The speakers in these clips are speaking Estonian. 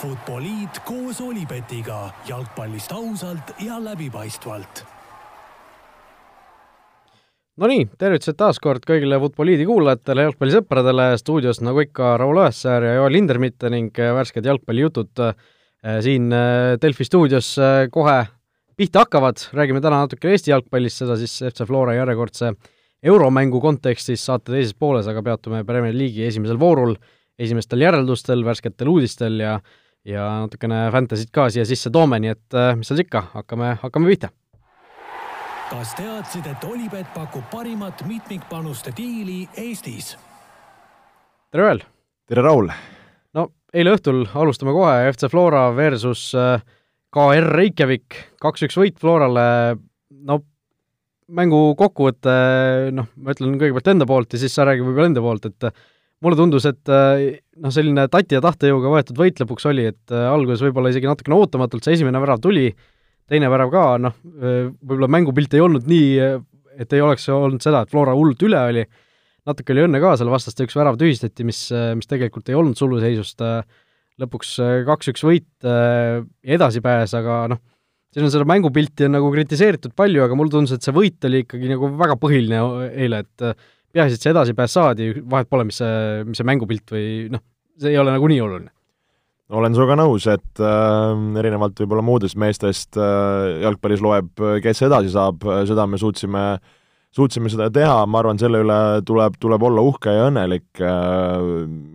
Futboliit koos Olipetiga jalgpallist ausalt ja läbipaistvalt. Nonii, tervitused taas kord kõigile Futboliidi kuulajatele, jalgpallisõpradele, stuudios nagu ikka Raul Õessar ja Joel Lindermitte ning värsked jalgpallijutud siin Delfi stuudios kohe pihta hakkavad, räägime täna natuke Eesti jalgpallist, seda siis FC Flora järjekordse euromängu kontekstis saate teises pooles, aga peatume Premier League'i esimesel voorul, esimestel järeldustel, värsketel uudistel ja ja natukene Fantasy't ka siia sisse toome, nii et äh, mis seal ikka, hakkame, hakkame pihta. kas teadsid, et Olipet pakub parimat mitmikpanuste diili Eestis? tere, Joel! tere, Raul! no eile õhtul alustame kohe FC Flora versus äh, KR Reykjavik, kaks-üks võit Florale, no mängu kokkuvõte, noh, ma ütlen kõigepealt enda poolt ja siis sa räägi võib-olla enda poolt, et mulle tundus, et noh, selline tati ja tahtejõuga võetud võit lõpuks oli, et alguses võib-olla isegi natukene ootamatult see esimene värav tuli, teine värav ka, noh, võib-olla mängupilt ei olnud nii, et ei oleks olnud seda, et Flora hullult üle oli, natuke oli õnne ka, seal vastaste üks värav tühistati, mis, mis tegelikult ei olnud suluseisust, lõpuks kaks-üks võit edasi pääs, aga noh, siin on seda mängupilti on nagu kritiseeritud palju, aga mulle tundus, et see võit oli ikkagi nagu väga põhiline eile, et peaasi, et see edasipääs saadi, vahet pole, mis see, mis see mängupilt või noh, see ei ole nagu nii oluline. olen sinuga nõus, et äh, erinevalt võib-olla muudest meestest äh, jalgpallis loeb, kes edasi saab, seda me suutsime, suutsime seda teha, ma arvan, selle üle tuleb, tuleb olla uhke ja õnnelik äh,,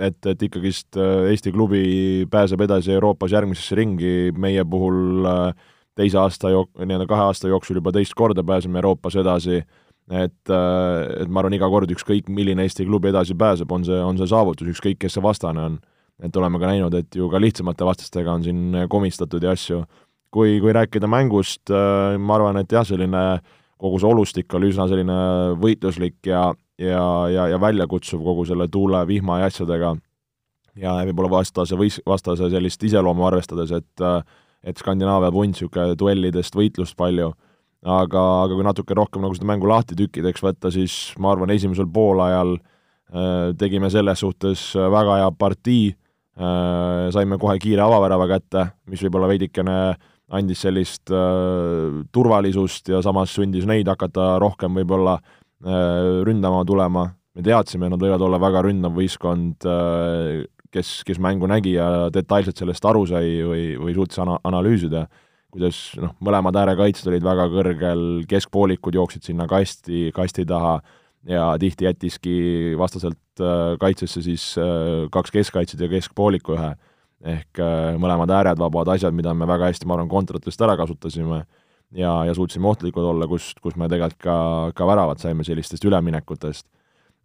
et, et ikkagist äh, Eesti klubi pääseb edasi Euroopas järgmisesse ringi, meie puhul äh, teise aasta jo-, nii-öelda kahe aasta jooksul juba teist korda pääseme Euroopas edasi. äh,, et, äh, et ma arvan, iga kord ükskõik, milline Eesti klubi edasi pääseb, on see, on see saavutus, ükskõik, kes see vastane on. et oleme ka näinud, et ju ka lihtsamate vastastega on siin komistatud ja asju. kui, kui rääkida mängust, äh, ma arvan, et jah, selline kogu see olustik oli üsna selline võitluslik ja, ja, ja, ja väljakutsuv kogu selle tuule, vihma ja asjadega. ja võib-olla vastase või vastase sellist iseloomu arvestades, et et Skandinaavia punt, niisugune duellidest võitlust palju aga, aga kui natuke rohkem nagu seda mängu lahti tükkideks võtta, siis ma arvan, esimesel poolajal äh, tegime selles suhtes äh, väga hea partii äh,, saime kohe kiire avavärava kätte, mis võib-olla veidikene andis sellist äh, turvalisust ja samas sundis neid hakata rohkem võib-olla äh, ründama tulema, me teadsime, nad võivad olla väga ründav võistkond äh,, kes, kes mängu nägi ja detailselt sellest aru sai või, või suutis ana-, analüüsida kuidas noh, mõlemad äärekaitsjad olid väga kõrgel, keskpoolikud jooksid sinna kasti, kasti taha ja tihti jättiski vastaselt äh, kaitsesse siis äh, kaks keskkaitset ja keskpooliku ühe. ehk äh, mõlemad ääred, vabad asjad, mida me väga hästi, ma arvan, kontratest ära kasutasime ja, ja suutsime ohtlikud olla, kus, kus me tegelikult ka, ka väravad saime sellistest üleminekutest.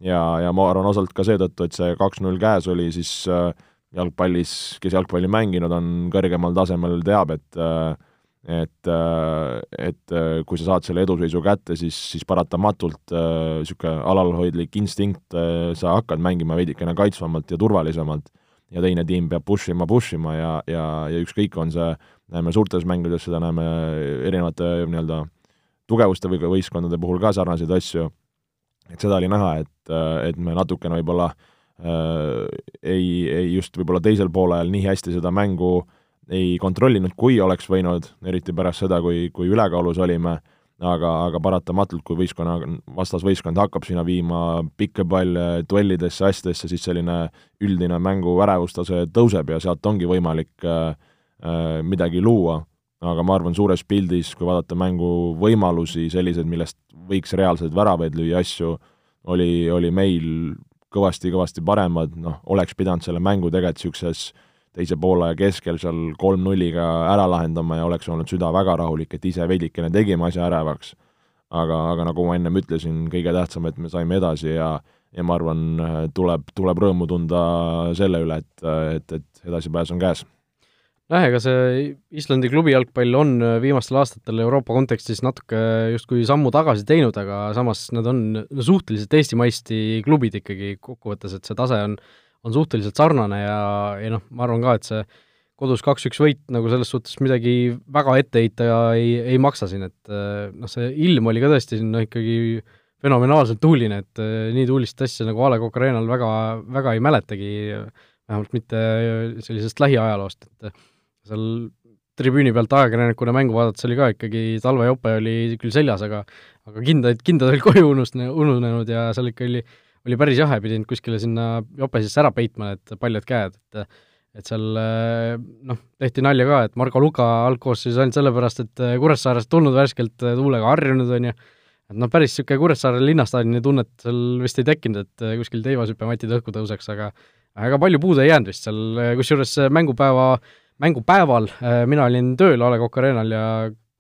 ja, ja ma arvan osalt ka seetõttu, et see kaks-null käes oli, siis jalgpallis, kes jalgpalli mänginud on kõrgemal tasemel, teab, et äh, et, äh, et äh, kui sa saad selle eduseisu kätte, siis, siis paratamatult niisugune äh, alalhoidlik instinkt, sa hakkad mängima veidikene kaitsvamalt ja turvalisemalt. Ja teine tiim peab push ima, push ima ja, ja, ja ükskõik, on see, näeme suurtes mängudes, seda näeme erinevate nii-öelda tugevuste või võistkondade puhul ka sarnaseid asju, et seda oli näha, et, et me natukene võib-olla äh, ei, ei just võib-olla teisel poolel nii hästi seda mängu äh, ei kontrollinud, kui oleks võinud, eriti pärast seda, kui, kui ülekaalus olime, aga, aga paratamatult, kui võistkonna, vastasvõistkond hakkab sinna viima pikki palle duellidesse, asjadesse, siis selline üldine mängu värevustase tõuseb ja sealt ongi võimalik äh, äh, midagi luua. aga ma arvan, suures pildis, kui vaadata mängu võimalusi, selliseid, millest võiks reaalseid väravaid lüüa asju, oli, oli meil kõvasti-kõvasti paremad, noh, oleks pidanud selle mängu tegelikult niisuguses teise poole keskel seal kolm-nulliga ära lahendama ja oleks olnud süda väga rahulik, et ise veidikene tegime asja ärevaks. aga, aga nagu ma ennem ütlesin, kõige tähtsam, et me saime edasi ja ja ma arvan, tuleb, tuleb rõõmu tunda selle üle, et, et, et edasipääs on käes jah, ega see Islandi klubi jalgpall on viimastel aastatel Euroopa kontekstis natuke justkui sammu tagasi teinud, aga samas nad on suhteliselt eestimaisti klubid ikkagi kokkuvõttes, et see tase on on suhteliselt sarnane ja, ja noh, ma arvan ka, et see kodus kaks-üks võit nagu selles suhtes midagi väga ette heita ei, ei maksa siin, et noh, see ilm oli ka tõesti no ikkagi fenomenaalselt tuuline, et nii tuulist asja nagu A Le Coq Arena'l väga, väga ei mäletagi, vähemalt mitte sellisest lähiajaloost, et seal tribüüni pealt ajakirjanikuna mängu vaadates oli ka ikkagi, Talve jope oli küll seljas, aga aga kindad, kindad olid koju unust-, ununenud ja seal ikka oli, oli päris jahe, pidin kuskile sinna jope sisse ära peitma need paljad käed, et et seal noh, tehti nalja ka, et Margo Luka algkoosseisus ainult sellepärast, et Kuressaarest tulnud värskelt tuulega harjunud, on ju, et noh, päris niisugune Kuressaare linnastaadioni tunnet seal vist ei tekkinud, et kuskil teivashüppematid õhku tõuseks, aga väga palju puudu ei jäänud vist seal, kusjuures mängupäeva, mängupäeval mina olin tööl A Le Coq Arena'l ja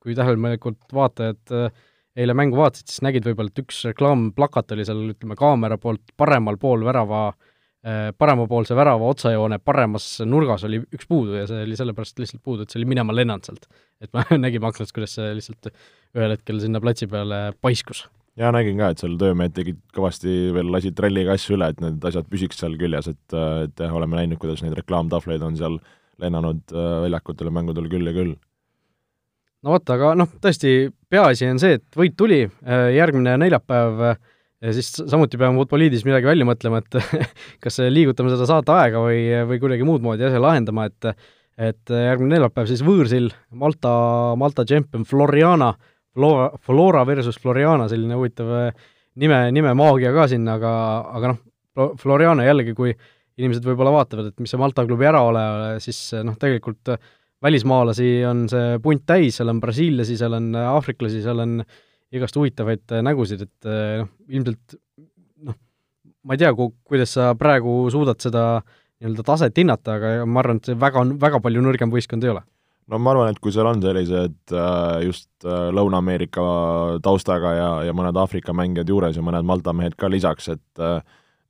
kui tähelepanelikult vaatajad eile mängu vaatasid, siis nägid võib-olla, et üks reklaamplakat oli seal, ütleme, kaamera poolt paremal pool värava äh, paremapoolse värava otsajoone paremas nurgas oli üks puudu ja see oli sellepärast lihtsalt puudu, et see oli minema lennanud sealt. et me nägime aknast, kuidas see lihtsalt ühel hetkel sinna platsi peale paiskus. jaa, nägin ka, et seal töömehed tegid kõvasti veel, lasid tralliga asju üle, et need asjad püsiks seal küljes, et, et jah, oleme näinud, kuidas neid reklaamtahvleid on seal lennanud äh, väljakutele mängudel küll ja küll no vot, aga noh, tõesti, peaasi on see, et võit tuli, äh, järgmine neljapäev ja siis samuti peame Futboliidis midagi välja mõtlema, et kas liigutame seda saateaega või, või kuidagi muud moodi asja lahendama, et et järgmine neljapäev siis võõrsil Malta, Malta tšempion Floriana, Flora, Flora versus Floriana, selline huvitav äh, nime, nimemaagia ka sinna, aga, aga noh, Floriana jällegi, kui inimesed võib-olla vaatavad, et mis see Malta klubi ära ole, siis noh, tegelikult äh, välismaalasi on see punt täis, seal on brasiillasi, seal on aafriklasi, seal on igast huvitavaid äh, nägusid, et äh, noh, ilmselt noh, ma ei tea, ku-, kuidas sa praegu suudad seda nii-öelda taset hinnata, aga ma arvan, et see väga, väga palju nõrgem võistkond ei ole. No ma arvan, et kui seal on sellised äh, just Lõuna-Ameerika taustaga ja, ja mõned Aafrika mängijad juures ja mõned Malta mehed ka lisaks, et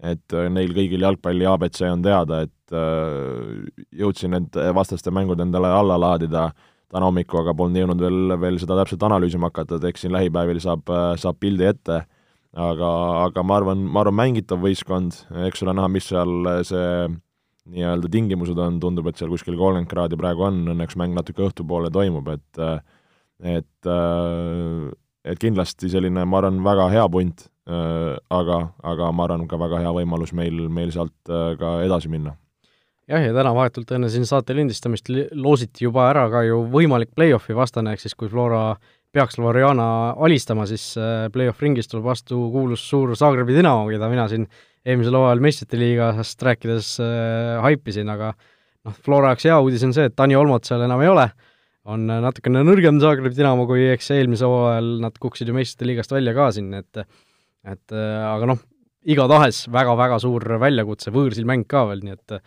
et neil kõigil jalgpalli abc on teada, et et jõudsin need vastaste mängud endale alla laadida. Täna hommikul, aga polnud jõudnud veel, veel seda täpselt analüüsima hakata, et eks siin lähipäevil saab, saab pildi ette, aga, aga ma arvan, ma arvan, mängitav võistkond, eks ole näha, mis seal see nii-öelda tingimused on, tundub, et seal kuskil kolmkümmend kraadi praegu on, õnneks mäng natuke õhtupoole toimub, et et et kindlasti selline, ma arvan, väga hea punt, aga, aga ma arvan, ka väga hea võimalus meil, meil sealt ka edasi minna. Jah, ja täna vahetult enne siin saate lindistamist loositi juba ära ka ju võimalik play-off'i vastane, ehk siis kui Flora peaks Floriana alistama, siis äh, play-off ringis tuleb vastu kuulus suur Zagrebi Dinamo, keda mina siin eelmisel hooajal meistrite liigast rääkides äh, haipisin, aga noh, Flora jaoks hea uudis on see, et Tani Olmot seal enam ei ole, on natukene nõrgem Zagrebi Dinamo, kui eks eelmisel hooajal nad kukkusid ju meistrite liigast välja ka siin, et et äh, aga noh, igatahes väga-väga suur väljakutse, võõrsil mäng ka veel, nii et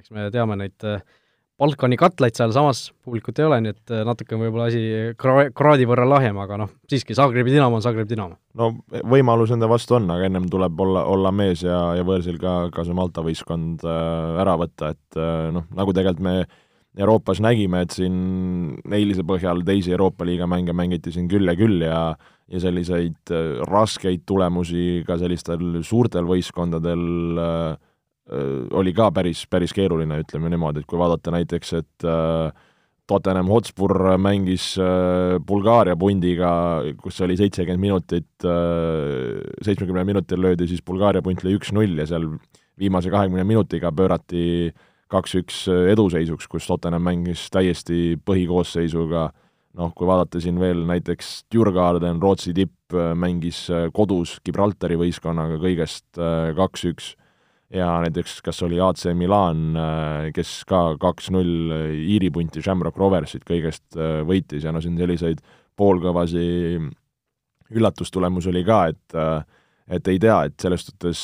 eks me teame neid äh, Balkani katlaid sealsamas, publikut ei ole, nii et äh, natuke on võib-olla asi kra-, kraadi võrra lahjem, aga noh, siiski, Zagrebi Dinamo on Zagrebi Dinamo. no võimalus enda vastu on, aga ennem tuleb olla, olla mees ja, ja võõrsil ka, ka see Malta võistkond äh, ära võtta, et äh, noh, nagu tegelikult me Euroopas nägime, et siin eilise põhjal teisi Euroopa liiga mänge mängiti siin küll ja küll ja ja selliseid äh, raskeid tulemusi ka sellistel suurtel võistkondadel äh, oli ka päris, päris keeruline, ütleme niimoodi, et kui vaadata näiteks, et Tottenham Hotspur mängis Bulgaaria pundiga, kus oli seitsekümmend minutit, seitsmekümnel minutil löödi siis Bulgaaria punt lõi üks-null ja seal viimase kahekümne minutiga pöörati kaks-üks eduseisuks, kus Tottenham mängis täiesti põhikoosseisuga, noh, kui vaadata siin veel näiteks Djurgården, Rootsi tipp, mängis kodus Gibraltari võistkonnaga kõigest kaks-üks. Ja näiteks kas oli AC Milan, äh, kes ka kaks-null Iiri punti Shamrock Roversit kõigest äh, võitis. Ja no siin selliseid poolkõvasi üllatustulemusi oli ka, et äh, et ei tea, et selles suhtes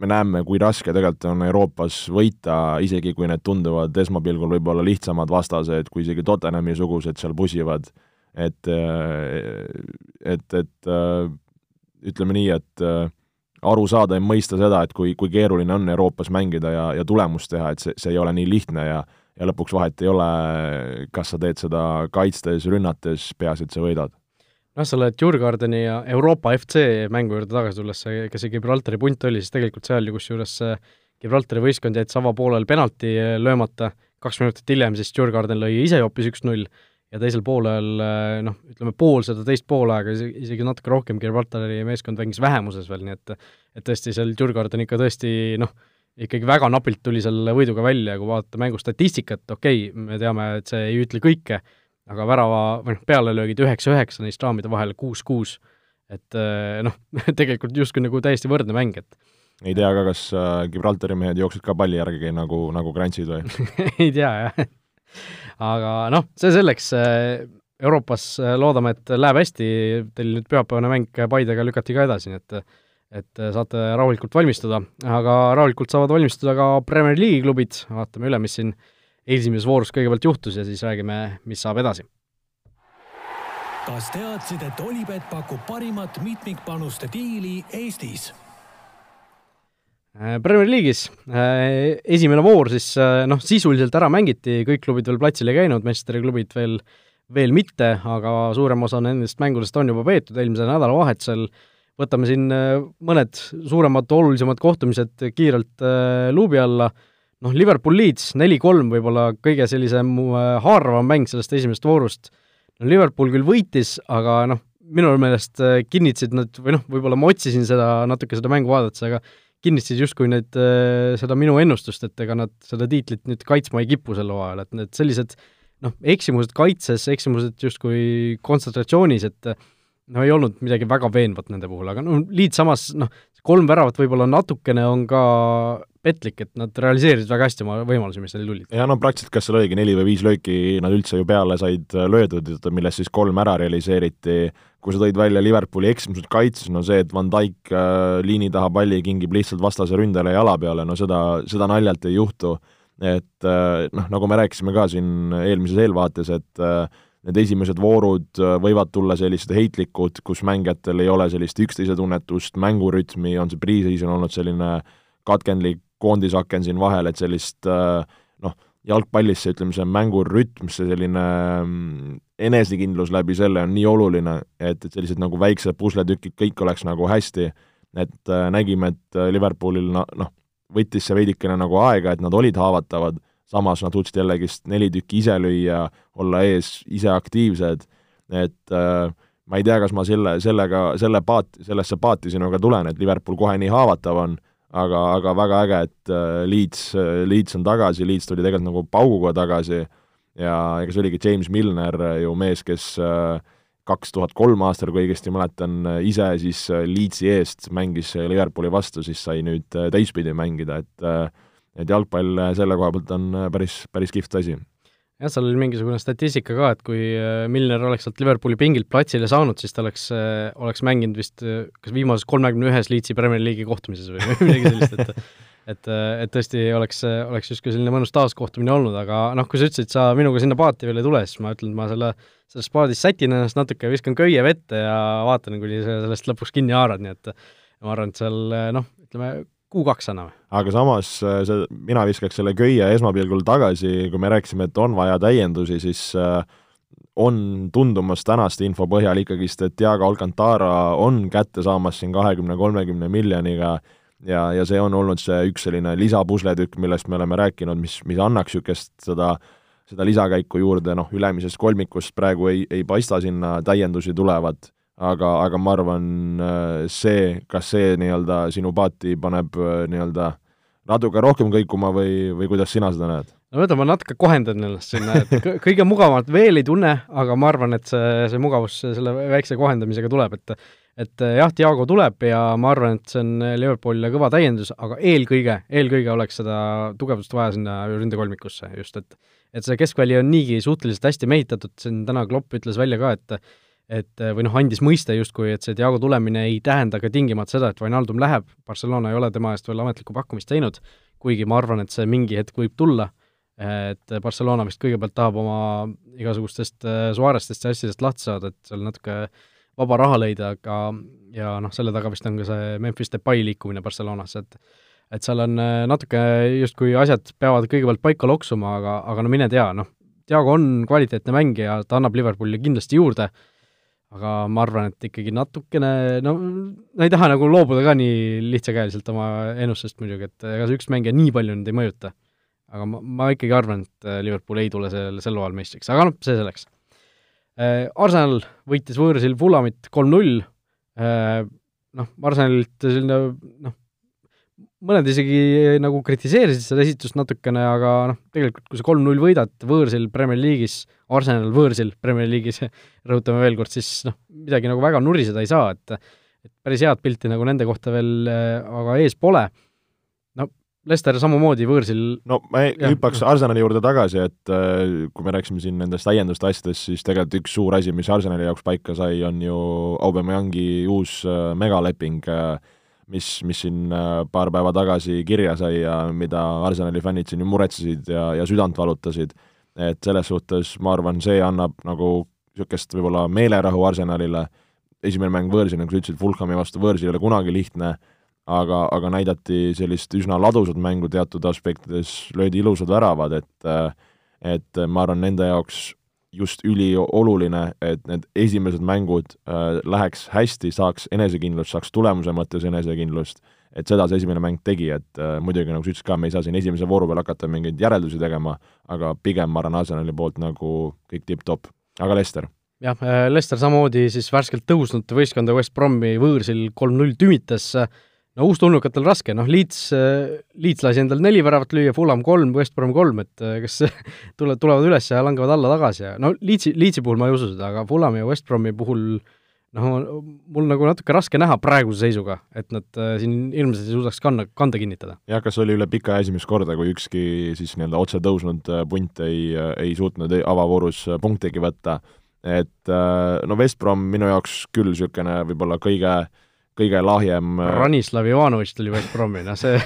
me näeme, kui raske tegelikult on Euroopas võita, isegi kui need tunduvad esmapilgul võib-olla lihtsamad vastased, kui isegi Tottenhami-sugused seal pusivad, et et, et ütleme nii, et aru saada ja mõista seda, et kui, kui keeruline on Euroopas mängida ja, ja tulemust teha, et see, see ei ole nii lihtne ja ja lõpuks vahet ei ole, kas sa teed seda kaitstes, rünnates, peaasi, et sa võidad. Noh, selle Djurgardeni ja Euroopa FC mängu juurde tagasi tulles, see, kes see Gibraltari punt oli, siis tegelikult seal ju kusjuures Gibraltari võistkond jäid Sava poolel penalti löömata, kaks minutit hiljem siis Djurgarden lõi ise hoopis üks-null ja teisel poolel eh, noh, ütleme pool seda teist poolaega, isegi natuke rohkem, Gibraltari meeskond mängis vähemuses veel, nii et et tõesti, seal Djurgård on ikka tõesti noh, ikkagi väga napilt tuli selle võiduga välja ja kui vaadata mängu statistikat, okei okay,, me teame, et see ei ütle kõike, aga värava või noh, pealelöögid üheksa-üheksa neist raamide vahel kuus-kuus, et äh, noh, tegelikult justkui nagu täiesti võrdne mäng, et ei tea ka, kas äh, Gibraltari mehed jooksid ka palli järgi nagu, nagu krantsid või? Ei tea, jah. aga noh, see selleks, Euroopas loodame, et läheb hästi, teil nüüd pühapäevane mäng Paidega lükati ka edasi, nii et et saate rahulikult valmistuda, aga rahulikult saavad valmistuda ka Premier League'i klubid, vaatame üle, mis siin esimeses voorus kõigepealt juhtus ja siis räägime, mis saab edasi. kas teadsid, et Olipet pakub parimat mitmikpanuste diili Eestis? Äh, Premier League'is äh, esimene voor siis äh, noh, sisuliselt ära mängiti, kõik klubid veel platsil ei käinud, Manchesteri klubid veel, veel mitte, aga suurem osa nendest mängudest on juba peetud eelmisel nädalavahetusel võtame siin mõned suuremad, olulisemad kohtumised kiirelt luubi alla, noh, Liverpool-Leeds neli-kolm võib-olla kõige sellisem äh, haaravam mäng sellest esimesest voorust, no Liverpool küll võitis, aga noh, minu meelest kinnitasid nad, või noh, võib-olla ma otsisin seda, natuke seda mängu vaadates, aga kinnitasid justkui need, seda minu ennustust, et ega nad seda tiitlit nüüd kaitsma ei kipu sel hooajal, et need sellised noh, eksimused kaitses, eksimused justkui kontsentratsioonis, et no ei olnud midagi väga veenvat nende puhul, aga no Leeds samas noh, kolm väravat võib-olla natukene on ka petlik, et nad realiseerisid väga hästi oma võimalusi, mis neil tulid. ja no praktiliselt kas seal oligi neli või viis lööki nad üldse ju peale said löödud, millest siis kolm ära realiseeriti, kui sa tõid välja Liverpooli eksimused kaitses, no see, et Van Dijk äh, liini taha palli kingib lihtsalt vastase ründajale jala peale, no seda, seda naljalt ei juhtu. et äh, noh, nagu me rääkisime ka siin eelmises eelvaates, et äh, need esimesed voorud äh, võivad tulla sellised heitlikud, kus mängijatel ei ole sellist üksteise tunnetust, mängurütmi, on see pre-season olnud selline katkendlik koondisaken siin vahel, et sellist äh, noh, jalgpallis see, ütleme, see mängurütm, see selline mm, enesekindlus läbi selle on nii oluline, et, et sellised nagu väiksed pusletükid, kõik oleks nagu hästi, et äh, nägime, et Liverpoolil noh, võttis see veidikene nagu aega, et nad olid haavatavad samas nad suutsid jällegist neli tükki ise lüüa, olla ees, ise aktiivsed, et äh, ma ei tea, kas ma selle, sellega, selle paat, sellesse paati sinuga tulen, et Liverpool kohe nii haavatav on, aga, aga väga äge, et äh, Leeds, Leeds on tagasi, Leeds tuli tegelikult nagu pauguga tagasi ja ega see oligi James Milner ju mees, kes kaks tuhat kolm aastal, kui õigesti mäletan, ise siis Leedsi eest mängis Liverpooli vastu, siis sai nüüd teistpidi mängida, et äh, et jalgpall äh, selle koha pealt on äh, päris, päris kihvt asi. jah, seal oli mingisugune statistika ka, et kui äh, Milner oleks sealt Liverpooli pingilt platsile saanud, siis ta oleks, oleks mänginud vist kas viimases kolmekümne ühes Leedsi Premier League'i kohtumises või midagi sellist, et et, et tõesti oleks, oleks justkui selline mõnus taaskohtumine olnud, aga noh, kui sa ütlesid, sa minuga sinna paati veel ei tule, siis ma ütlen, et ma selle, selles paadis sätin ennast natuke, viskan köie vette ja vaatan, kuni sa sellest lõpuks kinni haarad, nii et ma arvan, et seal noh, ütleme kuu-kaks anname. aga samas äh, see, mina viskaks selle köie esmapilgul tagasi, kui me rääkisime, et on vaja täiendusi, siis äh, on tundumas tänaste info põhjal ikkagist, et Diego Alcantara on kätte saamas siin kahekümne-kolmekümne miljoniga ja, ja see on olnud see üks selline lisapusletükk, millest me oleme rääkinud, mis, mis annaks niisugust seda seda lisakäiku juurde, noh, ülemisest kolmikust praegu ei, ei paista sinna täiendusi tulevat aga, aga ma arvan, äh, see, kas see nii-öelda sinu paati paneb äh, nii-öelda natuke rohkem kõikuma või, või kuidas sina seda näed? no vaata, ma natuke kohendan ennast sinna, et kõige mugavamalt veel ei tunne, aga ma arvan, et see, see mugavus selle väikse kohendamisega tuleb, et et jah, Diego tuleb ja ma arvan, et see on Liverpoolile kõva täiendus, aga eelkõige, eelkõige oleks seda tugevust vaja sinna ründekolmikusse just, et et see keskväli on niigi suhteliselt hästi mehitatud, siin täna Klopp ütles välja ka, et et või noh, andis mõista justkui, et see Diego tulemine ei tähenda ka tingimata seda, et Wijnaldum läheb, Barcelona ei ole tema eest veel ametlikku pakkumist teinud, kuigi ma arvan, et see mingi hetk võib tulla, et Barcelona vist kõigepealt tahab oma igasugustest äh, Suarestest ja asjadest lahti saada, et seal natuke vaba raha leida, aga ja noh, selle taga vist on ka see Memphis Depay liikumine Barcelonasse, et et seal on äh, natuke justkui asjad peavad kõigepealt paika loksuma, aga, aga no mine tea, noh, Diego on kvaliteetne mängija, ta annab Liverpoolile kindlasti juurde, aga ma arvan, et ikkagi natukene, no ma ei taha nagu loobuda ka nii lihtsakäeliselt oma ennustusest muidugi, et ega see üks mängija nii palju nüüd ei mõjuta. aga ma, ma ikkagi arvan, et äh, Liverpool ei tule sel, sel hooajal meistriks, aga noh, see selleks. Äh, Arsenal võitis võõrsil Fulamit kolm-null, äh, noh, Arsenalilt selline noh, mõned isegi nagu kritiseerisid seda esitust natukene, aga noh, tegelikult kui sa kolm-null võidad võõrsil Premier League'is, Arsenal võõrsil Premier League'is rõhutame veel kord, siis noh, midagi nagu väga nuriseda ei saa, et et päris head pilti nagu nende kohta veel aga ees pole. no Lester samamoodi võõrsil no ma hüppaks Arsenali juurde tagasi, et äh, kui me rääkisime siin nendest täienduste asjadest, siis tegelikult üks suur asi, mis Arsenali jaoks paika sai, on ju Aubameyangi uus megaleping äh,, mis, mis siin äh, paar päeva tagasi kirja sai ja mida Arsenali fännid siin ju muretsesid ja, ja südant valutasid, et selles suhtes ma arvan, see annab nagu niisugust võib-olla meelerahu Arsenalile, esimene mäng võõrsil, nagu sa ütlesid, Fulhami vastu võõrsil ei ole kunagi lihtne, aga, aga näidati sellist üsna ladusat mängu teatud aspektides, löödi ilusad väravad, et et ma arvan, nende jaoks just ülioluline, et need esimesed mängud äh, läheks hästi, saaks enesekindlust, saaks tulemuse mõttes enesekindlust, et seda see esimene mäng tegi, et äh, muidugi nagu sa ütlesid ka, me ei saa siin esimese vooru peal hakata mingeid järeldusi tegema, aga pigem ma arvan Arsenali poolt nagu kõik tipp-topp. aga Lester? jah, äh, Lester samamoodi siis värskelt tõusnud võistkonda West Bromi võõrsil kolm-null tümitas äh, no uustulnukatel raske, noh Leeds, Leeds lasi endal neli väravat lüüa, Fulham kolm, West Brom kolm, et eh, kas tule, tulevad üles ja langevad alla tagasi ja no Leedsi, Leedsi puhul ma ei usu seda, aga Fulhami ja West Bromi puhul noh, mul nagu natuke raske näha praeguse seisuga, et nad äh, siin ilmselt ei suudaks kanna, kanda kinnitada. jah, kas oli üle pika esimest korda, kui ükski siis nii-öelda otse tõusnud punt ei, ei suutnud avavoorus punktigi võtta, et no West Brom minu jaoks küll niisugune võib-olla kõige äh, kõige lahjem Ranislav Ivanovitš tuli West Bromi, noh see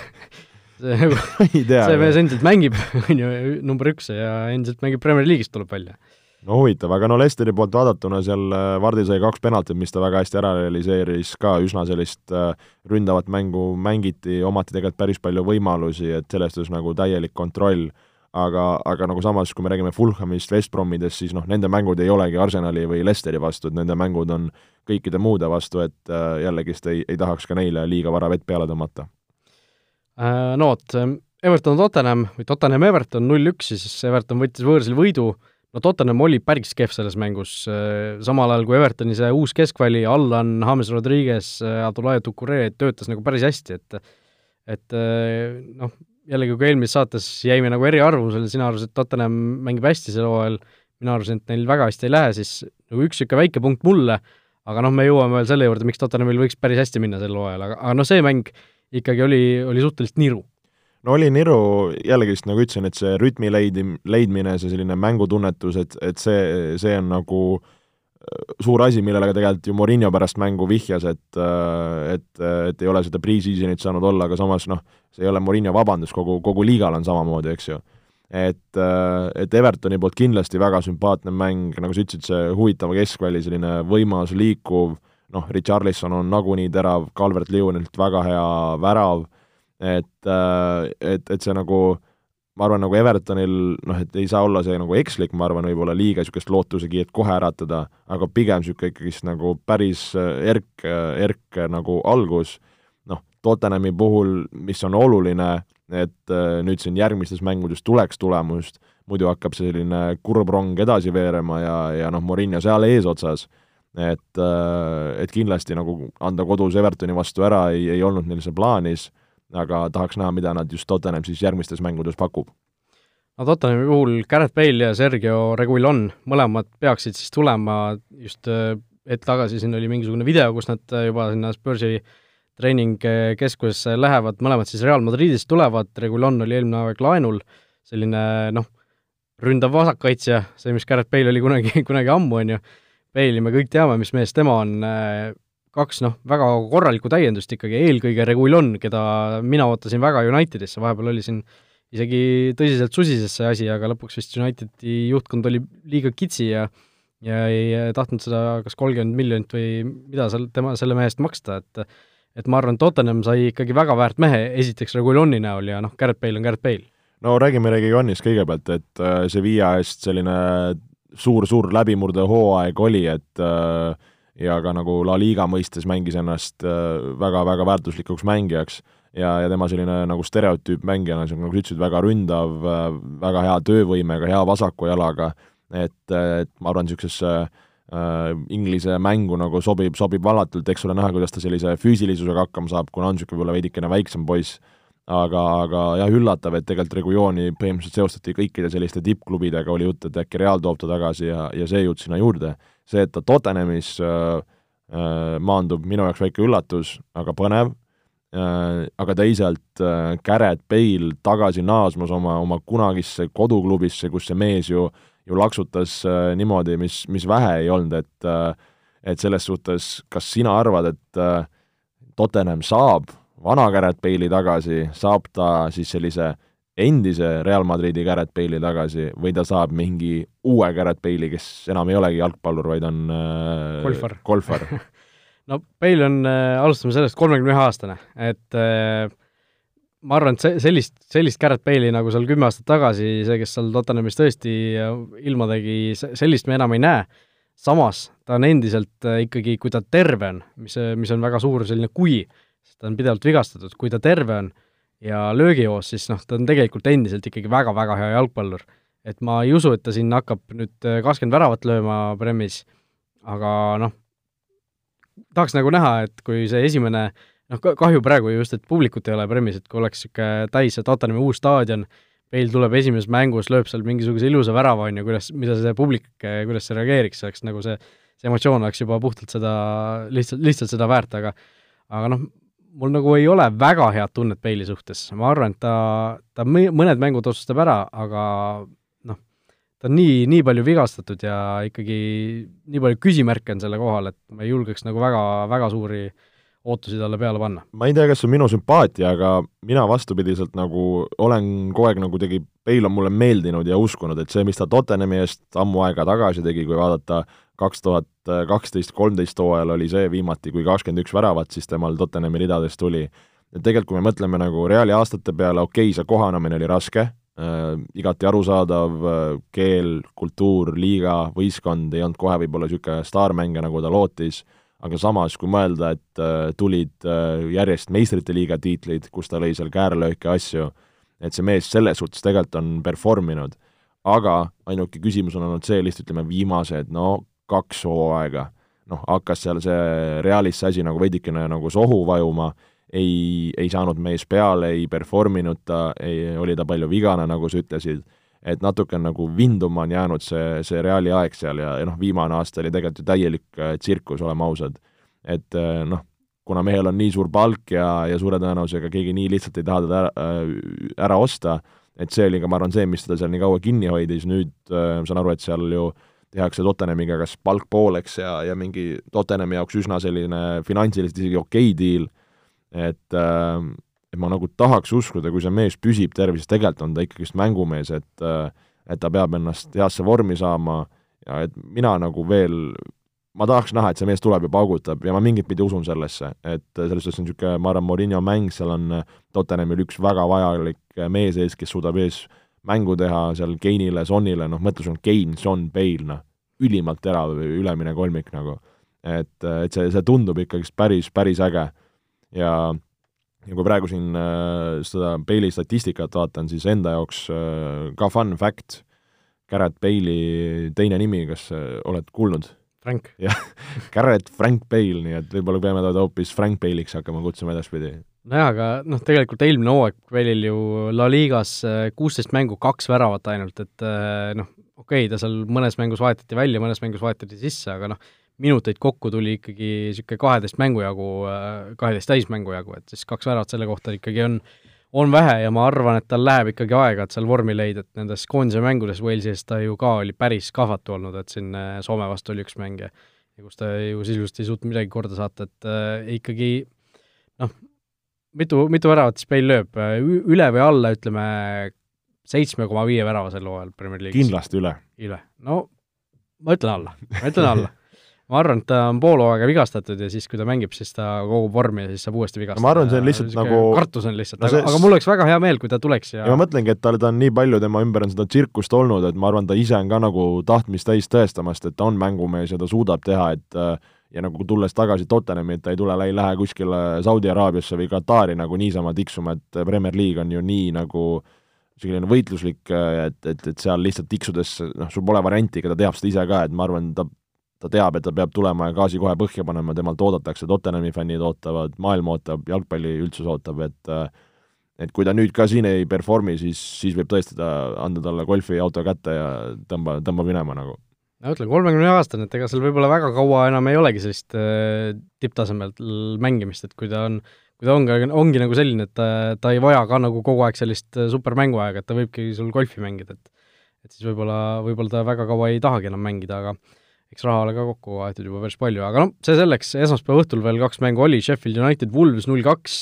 see see mees endiselt mängib, on ju, number üks ja endiselt mängib Premier League'is, tuleb välja. no huvitav, aga no Lesteri poolt vaadatuna seal äh, Vardi sai kaks penaltit, mis ta väga hästi ära realiseeris, ka üsna sellist äh, ründavat mängu mängiti, omati tegelikult päris palju võimalusi, et selles suhtes nagu täielik kontroll aga, aga nagu samas, kui me räägime Fulhamist, West Bromidest, siis noh, nende mängud ei olegi Arsenali või Leicesteri vastu, et nende mängud on kõikide muude vastu, et äh, jällegist ei, ei tahaks ka neile liiga vara vett peale tõmmata äh,. No vot, Everton Tottenham või Tottenham Everton null-üks, siis Everton võttis võõrsil võidu, no Tottenham oli päris kehv selles mängus, äh, samal ajal kui Evertoni see uus keskväli, Allan, James Rodriguez, Abdullah Tukure töötas nagu päris hästi, et et noh, jällegi, kui eelmises saates jäime nagu eriarvamusele, sina arvasid, et Tottenham mängib hästi sel hooajal, mina arvasin, et neil väga hästi ei lähe, siis nagu üks niisugune väike punkt mulle, aga noh, me jõuame veel selle juurde, miks Tottenhamil võiks päris hästi minna sel hooajal, aga, aga noh, see mäng ikkagi oli, oli suhteliselt niru. no oli niru, jällegi vist nagu ütlesin, et see rütmi leidi, leidmine, see selline mängutunnetus, et, et see, see on nagu äh, suur asi, millele ka tegelikult ju Morinho pärast mängu vihjas, et et, et ei ole seda pre-seasonit saanud olla, aga samas noh, see ei ole Morinho vabandus, kogu, kogu liigal on samamoodi, eks ju. et, et Evertoni poolt kindlasti väga sümpaatne mäng, nagu sa ütlesid, see huvitav keskväli, selline võimas, liikuv, noh, Richarlison on nagunii terav, Calvert Lewinilt väga hea värav, et, et, et see nagu äh, ma arvan, nagu Evertonil noh, et ei saa olla see nagu ekslik, ma arvan, võib-olla liiga niisugust lootusekiiret kohe äratada, aga pigem niisugune ikkagist nagu päris äh, erk, äh, erk äh, nagu algus, noh, Tottenhami puhul, mis on oluline, et nüüd siin järgmistes mängudes tuleks tulemust, muidu hakkab selline kurb rong edasi veerema ja, ja noh, Morinho seal eesotsas, et, et kindlasti nagu anda kodus Evertoni vastu ära ei, ei olnud neil see plaanis aga tahaks näha, mida nad just Tottenham siis järgmistes mängudes pakub. no Tottenhami puhul Gareth Bale ja Sergio Reguilon, mõlemad peaksid siis tulema just äh, hetk tagasi. Siin oli mingisugune video, kus nad äh, juba sinna Spursi treeningkeskusesse lähevad, mõlemad siis Real Madridist tulevad, Reguilon oli eelmine aeg laenul, selline noh, ründav vasakkaitsja, see, mis Gareth Bale oli kunagi, kunagi ammu, on ju, Bale'i me kõik teame, mis mees tema on, kaks noh, väga korralikku täiendust ikkagi, eelkõige Reguilon, keda mina ootasin väga Unitedisse, vahepeal oli siin isegi tõsiselt susises see asi, aga lõpuks vist Unitedi juhtkond oli liiga kitsi ja ja ei tahtnud seda kas kolmkümmend miljonit või mida seal tema, selle mehe eest maksta, et et ma arvan, Tottenham sai ikkagi väga väärt mehe esiteks Reguiloni näol ja noh, Gareth Bale on Gareth Bale. no räägime Reguilonist kõigepealt, et äh, Sevilla eest selline suur-suur läbimurdehooaeg oli, et äh, ja ka nagu La Liga mõistes mängis ennast väga-väga äh, väärtuslikuks mängijaks ja, ja tema selline nagu stereotüüp mängijana, nagu sa ütlesid, väga ründav, äh, väga hea töövõimega, hea vasaku jalaga, et, et ma arvan, niisugusesse äh, Inglise mängu nagu sobib, sobib vallatult, eks ole näha, kuidas ta sellise füüsilisusega hakkama saab, kuna on niisugune võib-olla veidikene väiksem poiss, aga, aga jah, üllatav, et tegelikult Regulioni põhimõtteliselt seostati kõikide selliste tippklubidega, oli jutt, et äkki Real toob ta tagasi ja, ja see jutt sinna juurde. See, et ta Tottenhamis äh, äh, maandub, minu jaoks väike üllatus, aga põnev äh,, aga teisalt Garrett Bale tagasi naasmas oma, oma kunagisse koduklubisse, kus see mees ju, ju laksutas niimoodi, mis, mis vähe ei olnud, et et selles suhtes, kas sina arvad, et Tottenham saab vana Garrett Bale'i tagasi, saab ta siis sellise endise Real Madridi Garrett Bale'i tagasi või ta saab mingi uue Garrett Bale'i, kes enam ei olegi jalgpallur, vaid on äh, golfar, golfar. no Bale on äh,, alustame sellest, kolmekümne ühe aastane, et äh, ma arvan, et see, sellist, sellist Garrett Bale'i nagu seal kümme aastat tagasi, see, kes seal Tottenhamis tõesti ilma tegi, sellist me enam ei näe, samas ta on endiselt äh, ikkagi, kui ta terve on, mis, mis on väga suur selline kui, sest ta on pidevalt vigastatud, kui ta terve on ja löögijoos, siis noh, ta on tegelikult endiselt ikkagi väga-väga hea jalgpallur. et ma ei usu, et ta siin hakkab nüüd äh, kakskümmend väravat lööma Premis, aga noh, tahaks nagu näha, et kui see esimene noh, kahju praegu just, et publikut ei ole Premis, et kui oleks niisugune täis see Tottenhami uus staadion, meil tuleb esimeses mängus, lööb seal mingisuguse ilusa värava, on ju, kuidas, mida see publik, kuidas see reageeriks, oleks nagu see, see emotsioon oleks juba puhtalt seda, lihtsalt, lihtsalt seda väärt, aga aga noh, mul nagu ei ole väga head tunnet Bale'i suhtes, ma arvan, et ta, ta mõned mängud otsustab ära, aga noh, ta on nii, nii palju vigastatud ja ikkagi nii palju küsimärke on selle kohal, et ma ei julgeks nagu väga, väga suuri ootusi talle peale panna. ma ei tea, kas see on minu sümpaatia, aga mina vastupidiselt nagu olen kogu aeg nagu tegi, Bale on mulle meeldinud ja uskunud, et see, mis ta Tottenhami eest ammu aega tagasi tegi, kui vaadata kaks tuhat kaksteist, kolmteist hooajal oli see viimati, kui kakskümmend üks väravat siis temal Tottenhami ridadest tuli. et tegelikult, kui me mõtleme nagu Reali aastate peale, okei okay,, see kohanemine oli raske äh,, igati arusaadav äh,, keel, kultuur, liiga, võistkond ei olnud kohe võib-olla niisugune staarmängija, nagu ta lootis, aga samas, kui mõelda, et äh, tulid äh, järjest meistrite liiga tiitlid, kus ta lõi seal käärlööke asju, et see mees selles suhtes tegelikult on perform inud, aga ainuke küsimus on olnud see lihtsalt ütleme, viimased no kaks hooaega, noh, hakkas seal see Realis see asi nagu veidikene nagu sohu vajuma, ei, ei saanud mees peale, ei perform inud ta, ei, oli ta palju vigane, nagu sa ütlesid, et natuke nagu vinduma on jäänud see, see Reali aeg seal ja, ja noh, viimane aasta oli tegelikult ju täielik äh, tsirkus, oleme ausad. et äh, noh, kuna mehel on nii suur palk ja, ja suure tõenäosusega keegi nii lihtsalt ei taha teda ära, äh, ära osta, et see oli ka, ma arvan, see, mis teda seal nii kaua kinni hoidis, nüüd äh, saan aru, et seal ju äh, tehakse Tottenhamiga kas palk pooleks ja, ja mingi Tottenhami jaoks üsna selline finantsiliselt isegi okei okay deal, et äh, et ma nagu tahaks uskuda, kui see mees püsib tervises, tegelikult on ta ikkagist mängumees, et äh, et ta peab ennast heasse vormi saama ja et mina nagu veel, ma tahaks näha, et see mees tuleb ja paugutab ja ma mingit pidi usun sellesse, et selles suhtes on niisugune, ma arvan, Morinho mäng, seal on Tottenhamil üks väga vajalik mees ees, kes suudab ees mängu teha seal Keinile, Sonile, noh, mõtle, sul on Kein, Son, Bale, noh, ülimalt terav ülemine kolmik nagu. et, et see, see tundub ikkagist päris, päris äge. ja, ja kui praegu siin äh, seda Bale'i statistikat vaatan, siis enda jaoks äh, ka fun fact, Garrett Bale'i teine nimi, kas äh, oled kuulnud? Frank. jah, Garrett Frank Bale, nii et võib-olla peame teda hoopis Frank Bale'iks hakkama kutsuma edaspidi nojah, aga noh, tegelikult eelmine hooaeg veel ju La Ligas äh, kuusteist mängu, kaks väravat ainult, et äh, noh, okei okay,, ta seal mõnes mängus vahetati välja, mõnes mängus vahetati sisse, aga noh, minuteid kokku tuli ikkagi niisugune kaheteist mängu jagu, äh, kaheteist täismängu jagu, et siis kaks väravat selle kohta ikkagi on, on vähe ja ma arvan, et tal läheb ikkagi aega, et seal vormi leida, et nendes koondise mängudes Walesis ta ju ka oli päris kahvatu olnud, et siin Soome vastu oli üks mäng ja kus ta ju sisuliselt ei suutnud midagi korda saata, et äh, ikkagi noh, mitu, mitu väravat siis Bale lööb, üle või alla, ütleme, seitsme koma viie värava sel hooajal Premier League'is? kindlasti üle. üle, no ma ütlen alla, ma ütlen alla ma arvan, et ta on pool hooaega vigastatud ja siis, kui ta mängib, siis ta kogub vormi ja siis saab uuesti vigastada. ma arvan, see on lihtsalt nagu kartus on lihtsalt no, see... aga, aga mul oleks väga hea meel, kui ta tuleks ja ja ma mõtlengi, et tal, ta on nii palju, tema ümber on seda tsirkust olnud, et ma arvan, ta ise on ka nagu tahtmist täis tõestamast, et ta on mängumees ja ta suudab teha, et äh, ja nagu tulles tagasi Tottenhami, et ta ei tule, ei lähe kuskile Saudi Araabiasse või Katari nagu niisama tiksuma, et Premier League on ju nii nagu selline võitluslik, et, et, et seal lihtsalt tiksudes noh, sul pole varianti, ega ta teab seda ise ka, et ma arvan, ta ta teab, et ta peab tulema ja gaasi kohe põhja panema, temalt oodatakse, Tottenhami fännid ootavad, maailm ootab, jalgpalli üldsus ootab, et et kui ta nüüd ka siin ei perform'i, siis, siis võib tõesti ta anda talle golfiauto kätte ja tõmba, tõmba minema nagu. No ütlen, kolmekümne aastane, et ega seal võib-olla väga kaua enam ei olegi sellist äh, tipptasemel mängimist, et kui ta on, kui ta ongi, ongi nagu selline, et ta, ta ei vaja ka nagu kogu aeg sellist äh, supermänguaega, et ta võibki sul golfi mängida, et et siis võib-olla, võib-olla ta väga kaua ei tahagi enam mängida, aga eks raha ole ka kokku aetud juba päris palju, aga noh, see selleks, esmaspäeva õhtul veel kaks mängu oli, Sheffield United Wolves null kaks,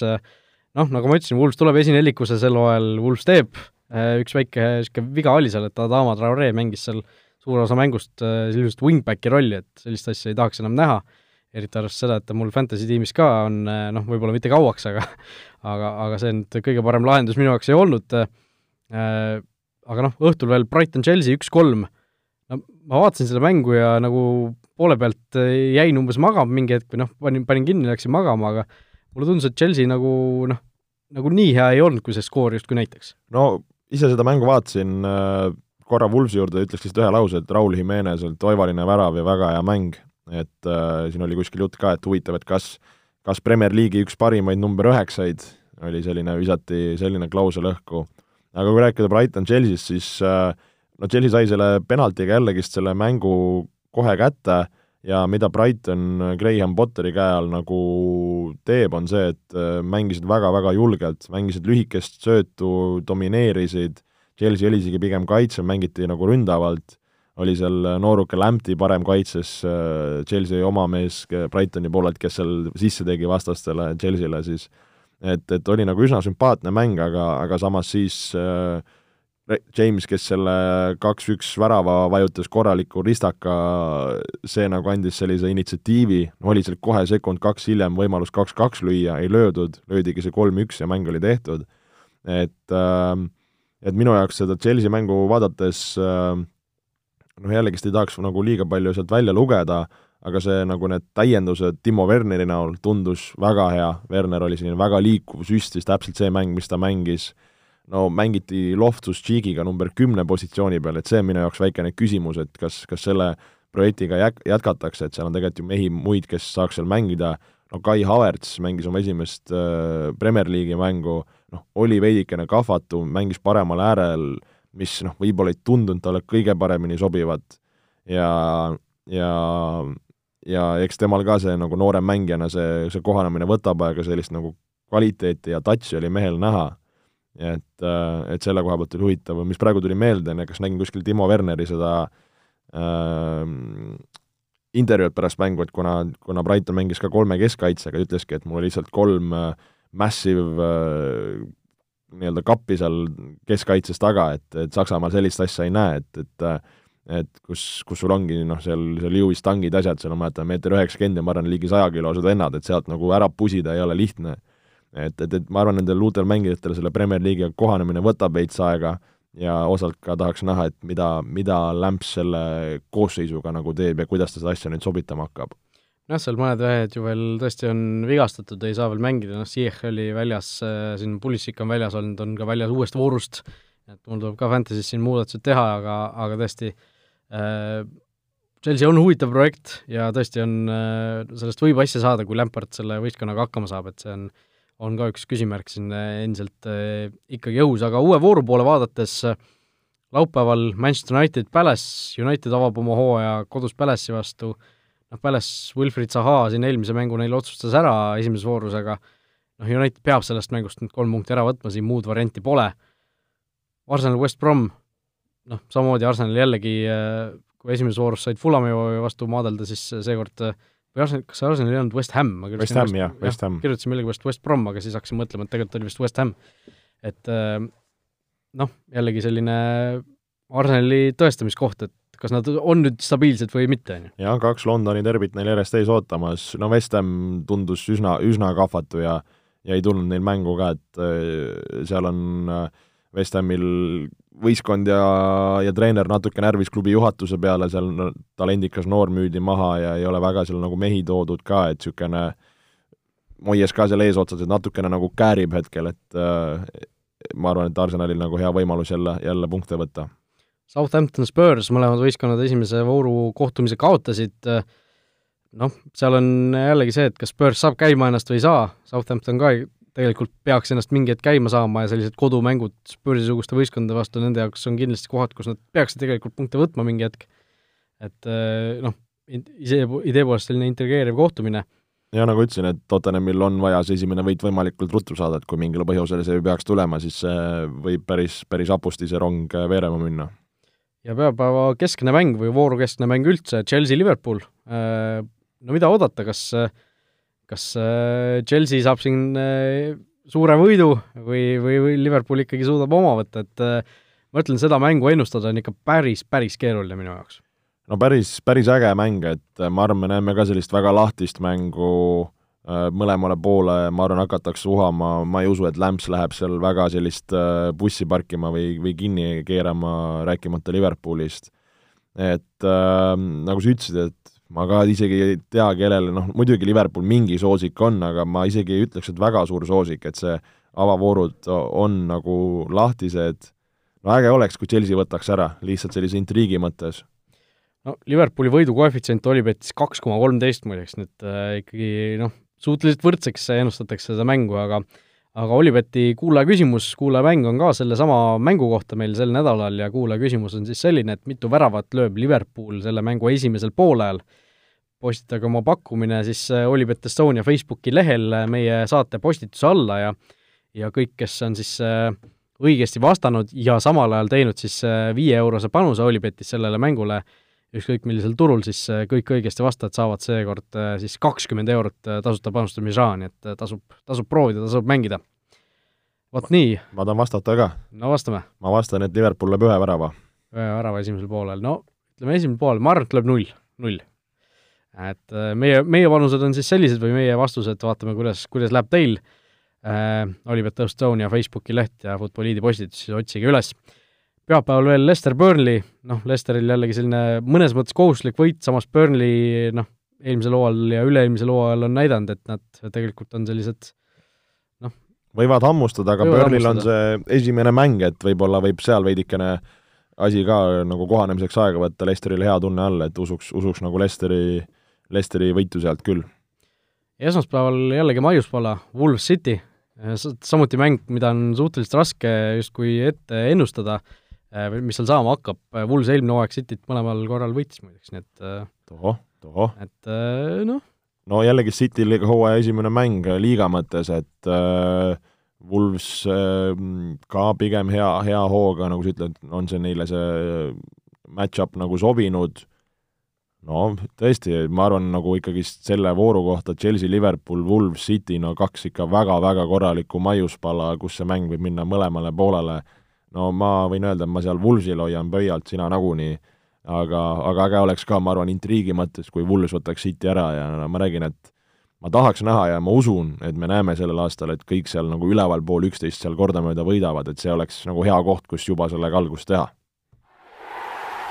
noh, nagu ma ütlesin, Wolves tuleb esinelikuse sel hooajal, Wolves teeb, äh, üks väike niisugune viga oli seal, et Adama Traore mängis seal suure osa mängust äh, sellisest wingbacki rolli, et sellist asja ei tahaks enam näha, eriti arvestades seda, et ta mul fantasy tiimis ka on äh, noh, võib-olla mitte kauaks, aga aga, aga see nüüd kõige parem lahendus minu jaoks ei olnud äh,, aga noh, õhtul veel Brighton-Chelsea üks-kolm, no ma vaatasin seda mängu ja nagu poole pealt jäin umbes magama mingi hetk või noh, panin, panin kinni, läksin magama, aga mulle tundus, et Chelsea nagu noh, nagu nii hea ei olnud, kui see skoor justkui näitaks. no ise seda mängu vaatasin, korra Wulfsi juurde ütleks lihtsalt ühe lause, et Raul Jimenezelt oivaline värav ja väga hea mäng, et äh, siin oli kuskil jutt ka, et huvitav, et kas, kas Premier League'i üks parimaid number üheksaid, oli selline, visati selline klausel õhku. aga kui rääkida Brighton-Chelsea'st, siis äh, no Chelsea sai selle penaltiga jällegist selle mängu kohe kätte ja mida Brighton Graham Potteri käe all nagu teeb, on see, et äh, mängisid väga-väga julgelt, mängisid lühikest söötu, domineerisid, Chelsea oli isegi pigem kaitsev, mängiti nagu ründavalt, oli seal nooruke Lampti parem kaitses, äh, Chelsea oma mees Brightoni poolelt, kes seal sisse tegi vastastele, Chelsea'le siis, et, et oli nagu üsna sümpaatne mäng, aga, aga samas siis äh, James, kes selle kaks-üks värava vajutas korraliku ristaka, see nagu andis sellise initsiatiivi, oli seal kohe sekund-kaks hiljem võimalus kaks-kaks lüüa, ei löödud, löödigi see kolm-üks ja mäng oli tehtud. et, äh, et minu jaoks seda Chelsea mängu vaadates äh, noh, jällegist ei tahaks nagu liiga palju sealt välja lugeda, aga see nagu need täiendused Timo Werneri näol tundus väga hea, Werner oli selline väga liikuv, süstis täpselt see mäng, mis ta mängis. No mängiti Loftus Cheekiga number kümne positsiooni peal, et see on minu jaoks väikene küsimus, et kas, kas selle projektiga jäk-, jätkatakse, et seal on tegelikult ju mehi muid, kes saaks seal mängida, no Kai Havertz mängis oma esimest äh, Premier League'i mängu, noh, oli veidikene kahvatu, mängis paremal äärel, mis noh, võib-olla ei tundunud talle kõige paremini sobivat. Ja, ja ja eks temal ka see nagu noore mängijana see, see kohanemine võtab aega, sellist nagu kvaliteeti ja touch'i oli mehel näha. Et, et selle koha pealt oli huvitav, mis praegu tuli meelde, on ju, kas nägin kuskil Timo Werneri seda äh, intervjuud pärast mängu, et kuna, kuna Brighton mängis ka kolme keskkaitsega, ütleski, et mul oli lihtsalt kolm äh, massive äh, nii-öelda kappi seal keskkaitses taga, et, et Saksamaal sellist asja ei näe, et, et äh, et kus, kus sul ongi noh, seal, seal jõuistangid, asjad, seal on, ma mäletan, meeter üheksakümmend ja ma arvan, ligi sajakilosed vennad, et sealt nagu ära pusida ei ole lihtne et, et, et ma arvan, nendel uutel mängijatel selle Premier League'iga kohanemine võtab veits aega ja osalt ka tahaks näha, et mida, mida Lämps selle koosseisuga nagu teeb ja kuidas ta seda asja nüüd sobitama hakkab. Jah, seal mõned mehed ju veel tõesti on vigastatud, ei saa veel mängida, noh, Ziyech oli väljas, äh, siin Pulisic on väljas olnud, on ka väljas uuest voorust, et mul tuleb ka Fantasy's siin muudatused teha, aga, aga tõesti äh, Chelsea on huvitav projekt ja tõesti on äh,, sellest võib asja saada, kui Lampard selle võistkonnaga hakkama saab, et see on äh, on ka üks küsimärk siin äh, endiselt äh, ikkagi õhus, aga uue vooru poole vaadates äh, laupäeval Manchester United Palace, United avab oma hooaja kodus Palace'i vastu, noh, Palace, Wilfried Zaha siin eelmise mängu neil otsustas ära esimeses voorus, aga noh, United peab sellest mängust nüüd kolm punkti ära võtma, siin muud varianti pole. Arsenal West Brom, noh, samamoodi Arsenal jällegi, kui esimeses voorus said Fulami vastu maadelda, siis seekord äh, või Arsenal, kas Arsenal ei olnud West Ham, ma West Ham, jah, West Ham. kirjutasin millegipärast West Brom, aga siis hakkasin mõtlema, et tegelikult oli vist West Ham. et äh, noh, jällegi selline Arsenali tõestamiskoht, et kas nad on nüüd stabiilsed või mitte, on ju. jah, kaks Londoni derbit neil järjest ees ootamas, no West Ham tundus üsna, üsna kahvatu ja ja ei tulnud neil mängu ka, et äh, seal on äh, West Hamil võistkond ja, ja treener natuke närvis klubi juhatuse peale, seal no, talendikas noor müüdi maha ja ei ole väga seal nagu mehi toodud ka, et niisugune Moies ka seal eesotsas, et natukene nagu käärib hetkel, et äh, ma arvan, et Arsenalil nagu hea võimalus jälle, jälle punkte võtta. Southampton Spurs, mõlemad võistkonnad esimese vooru kohtumise kaotasid, noh, seal on jällegi see, et kas Spurs saab käima ennast või ei saa, Southampton ka tegelikult peaks ennast mingi hetk käima saama ja sellised kodumängud Spursi-suguste võistkondade vastu, nende jaoks on kindlasti kohad, kus nad peaksid tegelikult punkte võtma mingi hetk. et noh, ise, idee poolest selline intrigeeriv kohtumine ja nagu ütlesin, et Tottenhamil on vaja see esimene võit võimalikult ruttu saada, et kui mingil põhjusel see peaks tulema, siis võib päris, päris hapusti see rong veerema minna. Ja pühapäeva keskne mäng või vooru keskne mäng üldse, Chelsea-Liverpool, äh, no mida oodata, kas kas äh, Chelsea saab siin äh, suure võidu või, või, või Liverpool ikkagi suudab oma võtta, et ma ütlen, seda mängu ennustada on ikka päris, päris keeruline minu jaoks. No päris, päris äge mäng, et ma arvan, me näeme ka sellist väga lahtist mängu äh, mõlemale poole, ma arvan, hakatakse uhama, ma ei usu, et Lämps läheb seal väga sellist äh, bussi parkima või, või kinni keerama, rääkimata Liverpoolist. et äh, nagu sa ütlesid, et ma ka isegi ei tea, kellele, noh muidugi Liverpool mingi soosik on, aga ma isegi ei ütleks, et väga suur soosik, et see avavoorud on nagu lahtised, no äge oleks, kui Chelsea võtaks ära, lihtsalt sellise intriigi mõttes. No Liverpooli võidu koefitsient oli betis kaks koma kolmteist muideks, nii et äh, ikkagi noh, suhteliselt võrdseks ennustatakse seda mängu, aga aga Olibeti kuulaja küsimus, kuulajamäng on ka sellesama mängu kohta meil sel nädalal ja kuulaja küsimus on siis selline, et mitu väravat lööb Liverpool selle mängu esimesel poolajal. postitage oma pakkumine siis äh, Olibet Estonia Facebooki lehel äh, meie saate postituse alla ja ja kõik, kes on siis äh, õigesti vastanud ja samal ajal teinud siis viieeurose panuse Olipetis sellele mängule, ükskõik millisel turul, siis äh, kõik õigesti vastajad saavad seekord äh, siis kakskümmend eurot äh, tasuta panustamisraha, nii et tasub, tasub proovida, tasub mängida. vot nii. ma tahan vastata ka. no vastame. ma vastan, et Liverpool lööb ühe värava. ühe värava esimesel poolel, no ütleme esimesel poolel, ma arvan, et lööb null, null. et meie, meie panused on siis sellised või meie vastused, vaatame, kuidas, kuidas läheb teil äh,, Olipet Estonia Facebooki leht ja Futboliidi postitus, otsige üles pühapäeval veel Lester Burnley, noh, Lesteril jällegi selline mõnes mõttes kohustuslik võit, samas Burnley noh, eelmisel hooajal ja üle-eelmisel hooajal on näidanud, et nad tegelikult on sellised noh, võivad hammustada, aga Burnley'l on see esimene mäng, et võib-olla võib seal veidikene asi ka nagu kohanemiseks aega võtta, Lesterile hea tunne all, et usuks, usuks nagu Lesteri, Lesteri võitu sealt küll. esmaspäeval jällegi maiuspala, Wolves City, samuti mäng, mida on suhteliselt raske justkui ette ennustada Äh, mis seal saama hakkab, äh, Wools eelmine hooaeg Cityt mõlemal korral võitis muideks, nii et äh, tohoh, tohoh. et noh. no jällegi City hooaja esimene mäng liiga mõttes, et äh, Wolves äh, ka pigem hea, hea hooga, nagu sa ütled, on see neile see match-up nagu sobinud, no tõesti, ma arvan, nagu ikkagist selle vooru kohta Chelsea, Liverpool, Wolves, City, no kaks ikka väga-väga korralikku maiuspala, kus see mäng võib minna mõlemale poolele no ma võin öelda, et ma seal Woolsil hoian pöialt, sina nagunii, aga, aga äge oleks ka, ma arvan, intriigi mõttes, kui Wools võtaks City ära ja no, ma räägin, et ma tahaks näha ja ma usun, et me näeme sellel aastal, et kõik seal nagu ülevalpool üksteist seal kordamööda võidavad, et see oleks nagu hea koht, kus juba sellega algust teha.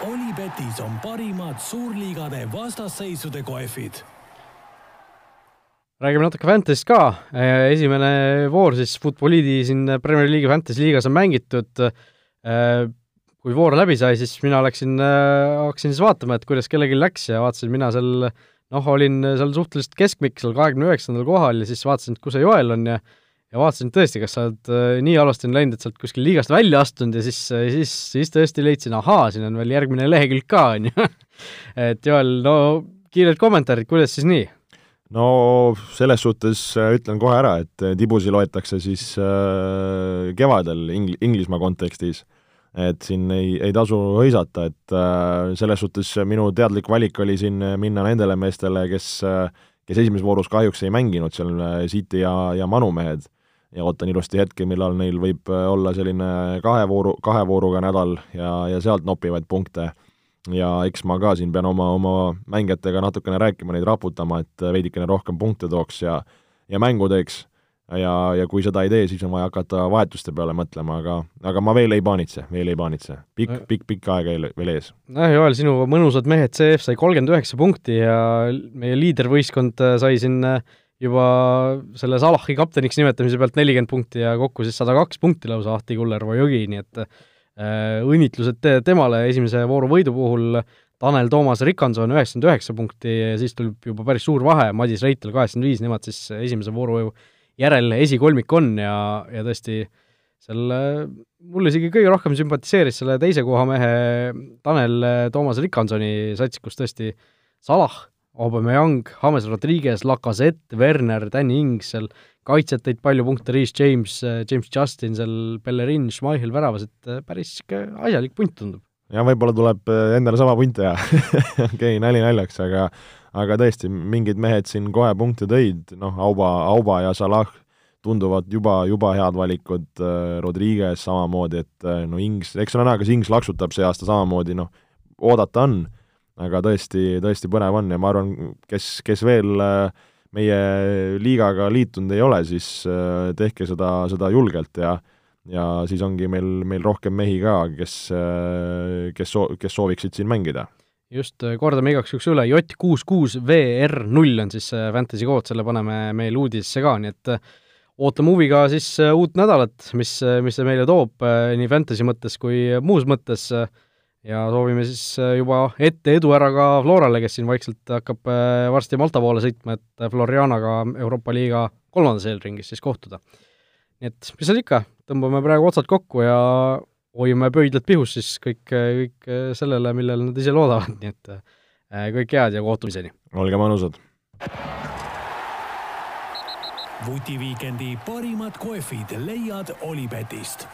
Olipetis on parimad suurliigade vastasseisude kohvid räägime natuke Fantasy'st ka, äh, esimene voor siis Futboliidi siin Premier League'i Fantasy liigas on mängitud, äh, kui voor läbi sai, siis mina läksin, äh, hakkasin siis vaatama, et kuidas kellelgi läks ja vaatasin, mina seal noh, olin seal suhteliselt keskmik, seal kahekümne üheksandal kohal ja siis vaatasin, et kus see Joel on ja ja vaatasin tõesti, kas sa oled nii halvasti on läinud, et sa oled kuskil liigast välja astunud ja siis, siis, siis tõesti leidsin, ahaa, siin on veel järgmine lehekülg ka, on ju. et Joel, no kiired kommentaarid, kuidas siis nii? No selles suhtes äh, ütlen kohe ära, et äh, tibusi loetakse siis äh, kevadel Ingl-, Inglismaa kontekstis. et siin ei, ei tasu hõisata, et selles suhtes minu teadlik valik oli siin minna nendele meestele, kes kes esimeses voorus kahjuks ei mänginud seal City ja, ja Manu mehed ja ootan ilusti hetke, millal neil võib olla selline kahe vooru, kahe vooruga nädal ja, ja sealt nopivaid punkte ja eks ma ka siin pean oma, oma mängijatega natukene rääkima, neid raputama, et veidikene rohkem punkte tooks ja ja mängu teeks. ja, ja kui seda ei tee, siis on vaja hakata vahetuste peale mõtlema, aga, aga ma veel ei paanitse, veel ei paanitse. pikk, pikk, pikk aeg veel ees. nojah, Joel, sinu mõnusad mehed, CF sai kolmkümmend üheksa punkti ja meie liidervõistkond sai siin juba selle Salahi kapteniks nimetamise pealt nelikümmend punkti ja kokku siis sada kaks punkti lausa Ahti Kullervoo jõgi, nii et Äh, õnnitlused te temale esimese vooru võidu puhul, Tanel Toomas Rikanson üheksakümmend üheksa punkti siis tuleb juba päris suur vahe, Madis Reitel kaheksakümmend viis, nemad siis esimese vooru järel esikolmik on ja, ja tõesti selle, mulle isegi kõige rohkem sümpatiseeris selle teise koha mehe Tanel Toomas Rikansoni sats, kus tõesti Salah, Aubameyang, James Rodriguez, Lacazette, Werner, Danny Ings seal, kaitset tõid palju punkte, Reece James, James Justin seal, Bellerin, Schmeichel väravas, et päris niisugune asjalik punt tundub. ja võib-olla tuleb endale sama punt teha okei okay,, nali naljaks, aga aga tõesti, mingid mehed siin kohe punkte tõid, noh, Auba, Auba ja Salah tunduvad juba, juba head valikud, äh, Rodriguez samamoodi, et äh, no Ings, eks ole näha, kas Ings laksutab see aasta samamoodi, noh, oodata on, aga tõesti, tõesti põnev on ja ma arvan, kes, kes veel äh, meie liigaga liitunud ei ole, siis tehke seda, seda julgelt ja ja siis ongi meil, meil rohkem mehi ka, kes, kes soo-, kes sooviksid siin mängida. Just, äh, kordame igaks juhuks üle, J kuus kuus VR null on siis see fantasy kood, selle paneme meil uudisesse ka, nii et äh, ootame huviga siis äh, uut nädalat, mis, mis see meile toob nii fantasy mõttes kui muus mõttes ja soovime siis juba ette edu ära ka Florale, kes siin vaikselt hakkab varsti Malta poole sõitma, et Florianaga Euroopa liiga kolmandas eelringis siis kohtuda. nii et mis seal ikka, tõmbame praegu otsad kokku ja hoiame pöidlad pihus siis kõik, kõik sellele, millele nad ise loodavad, nii et äh, kõike head ja kohtumiseni! olge mõnusad! vutiviikendi parimad kohvid leiad Olipetist